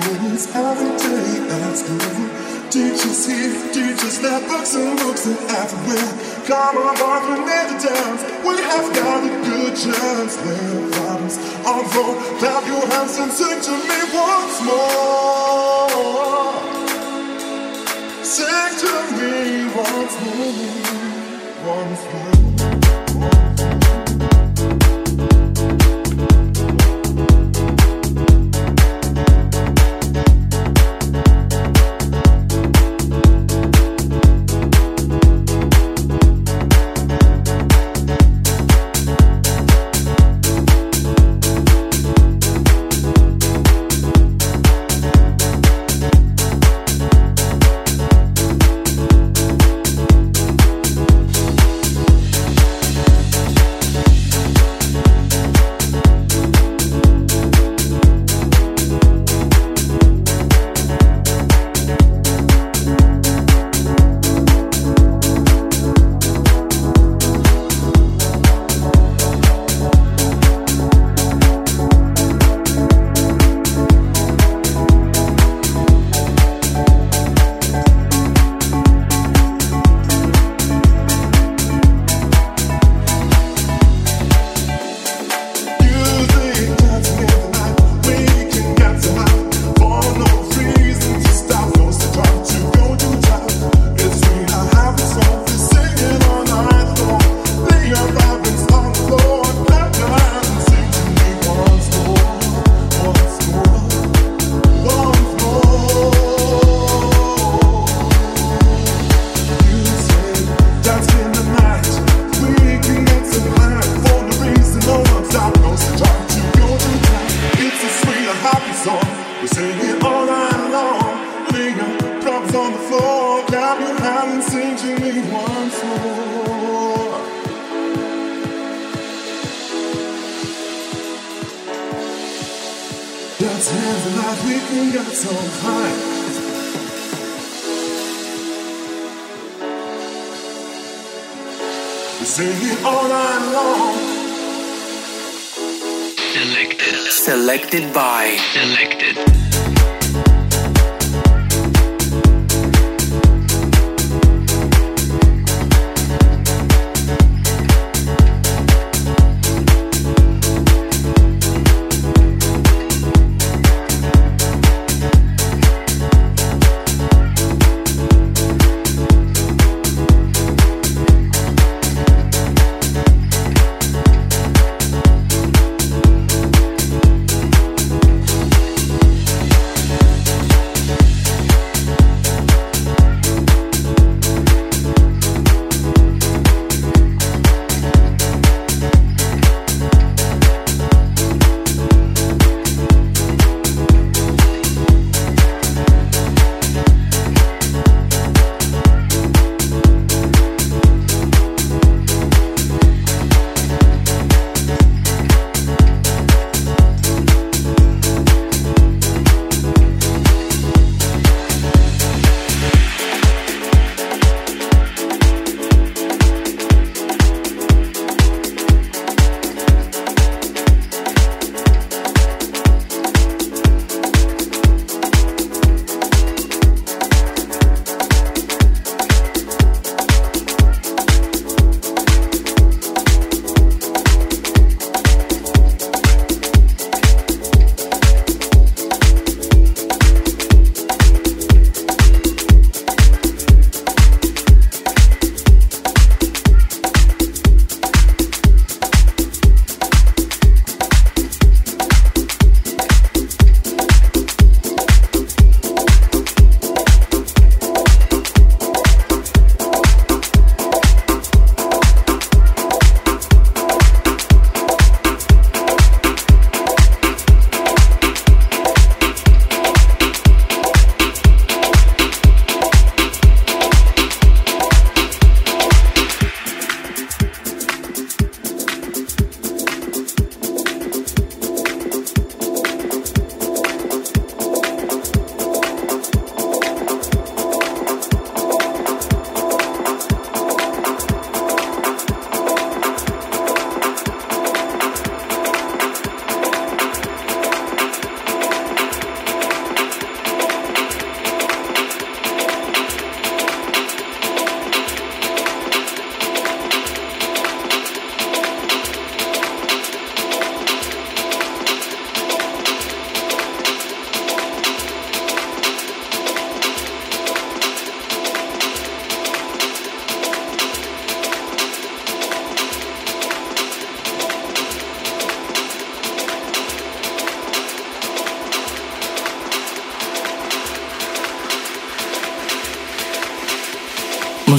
things every day at school. Teachers here, teachers there, books and books and everywhere. Come on, boy, we me to dance. We have got a good chance. There are problems although. Clap your hands and sing to me once more. Sing to me once more, once more.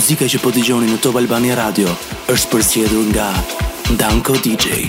Muzika që po dëgjoni në Top Albania Radio është përsëritur nga Danko DJ.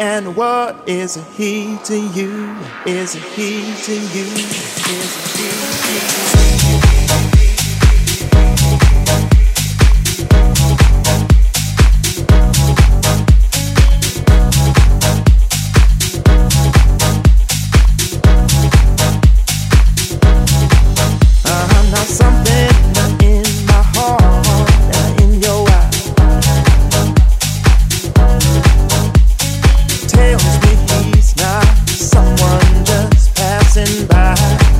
And what is he to you? Is he to you? Is he to you? Back.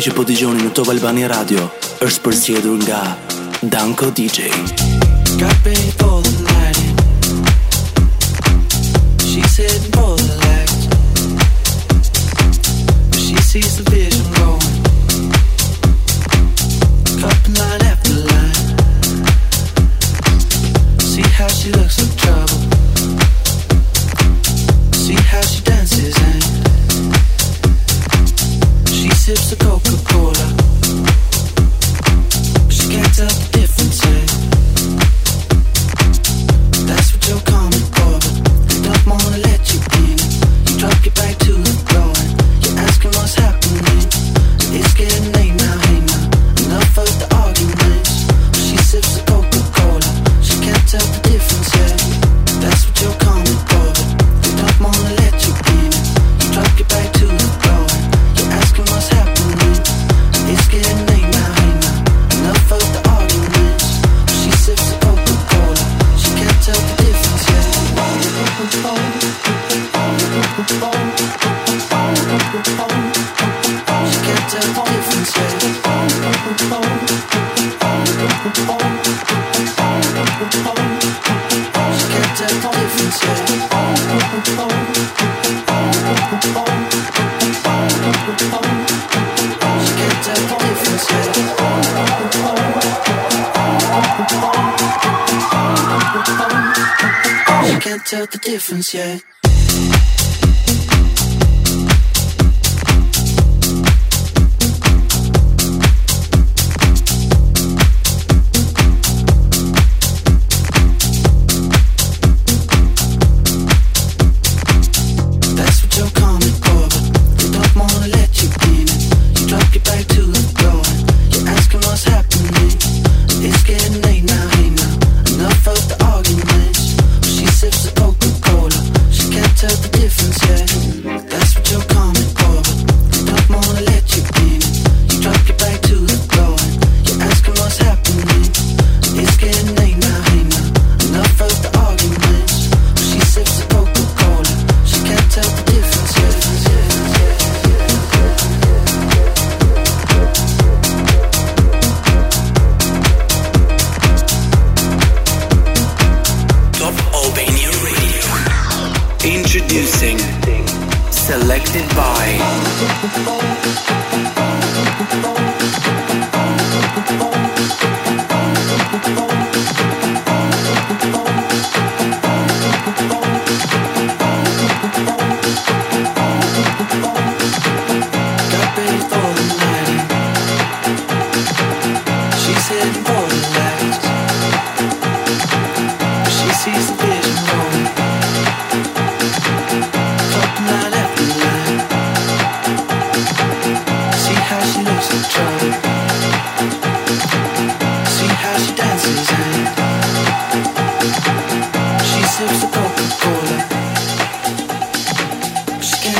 Kjo që po dëgjoni në Top Albani Radio është përzgjedhur nga Danko DJ. Got all the night. She said all the lights. She sees the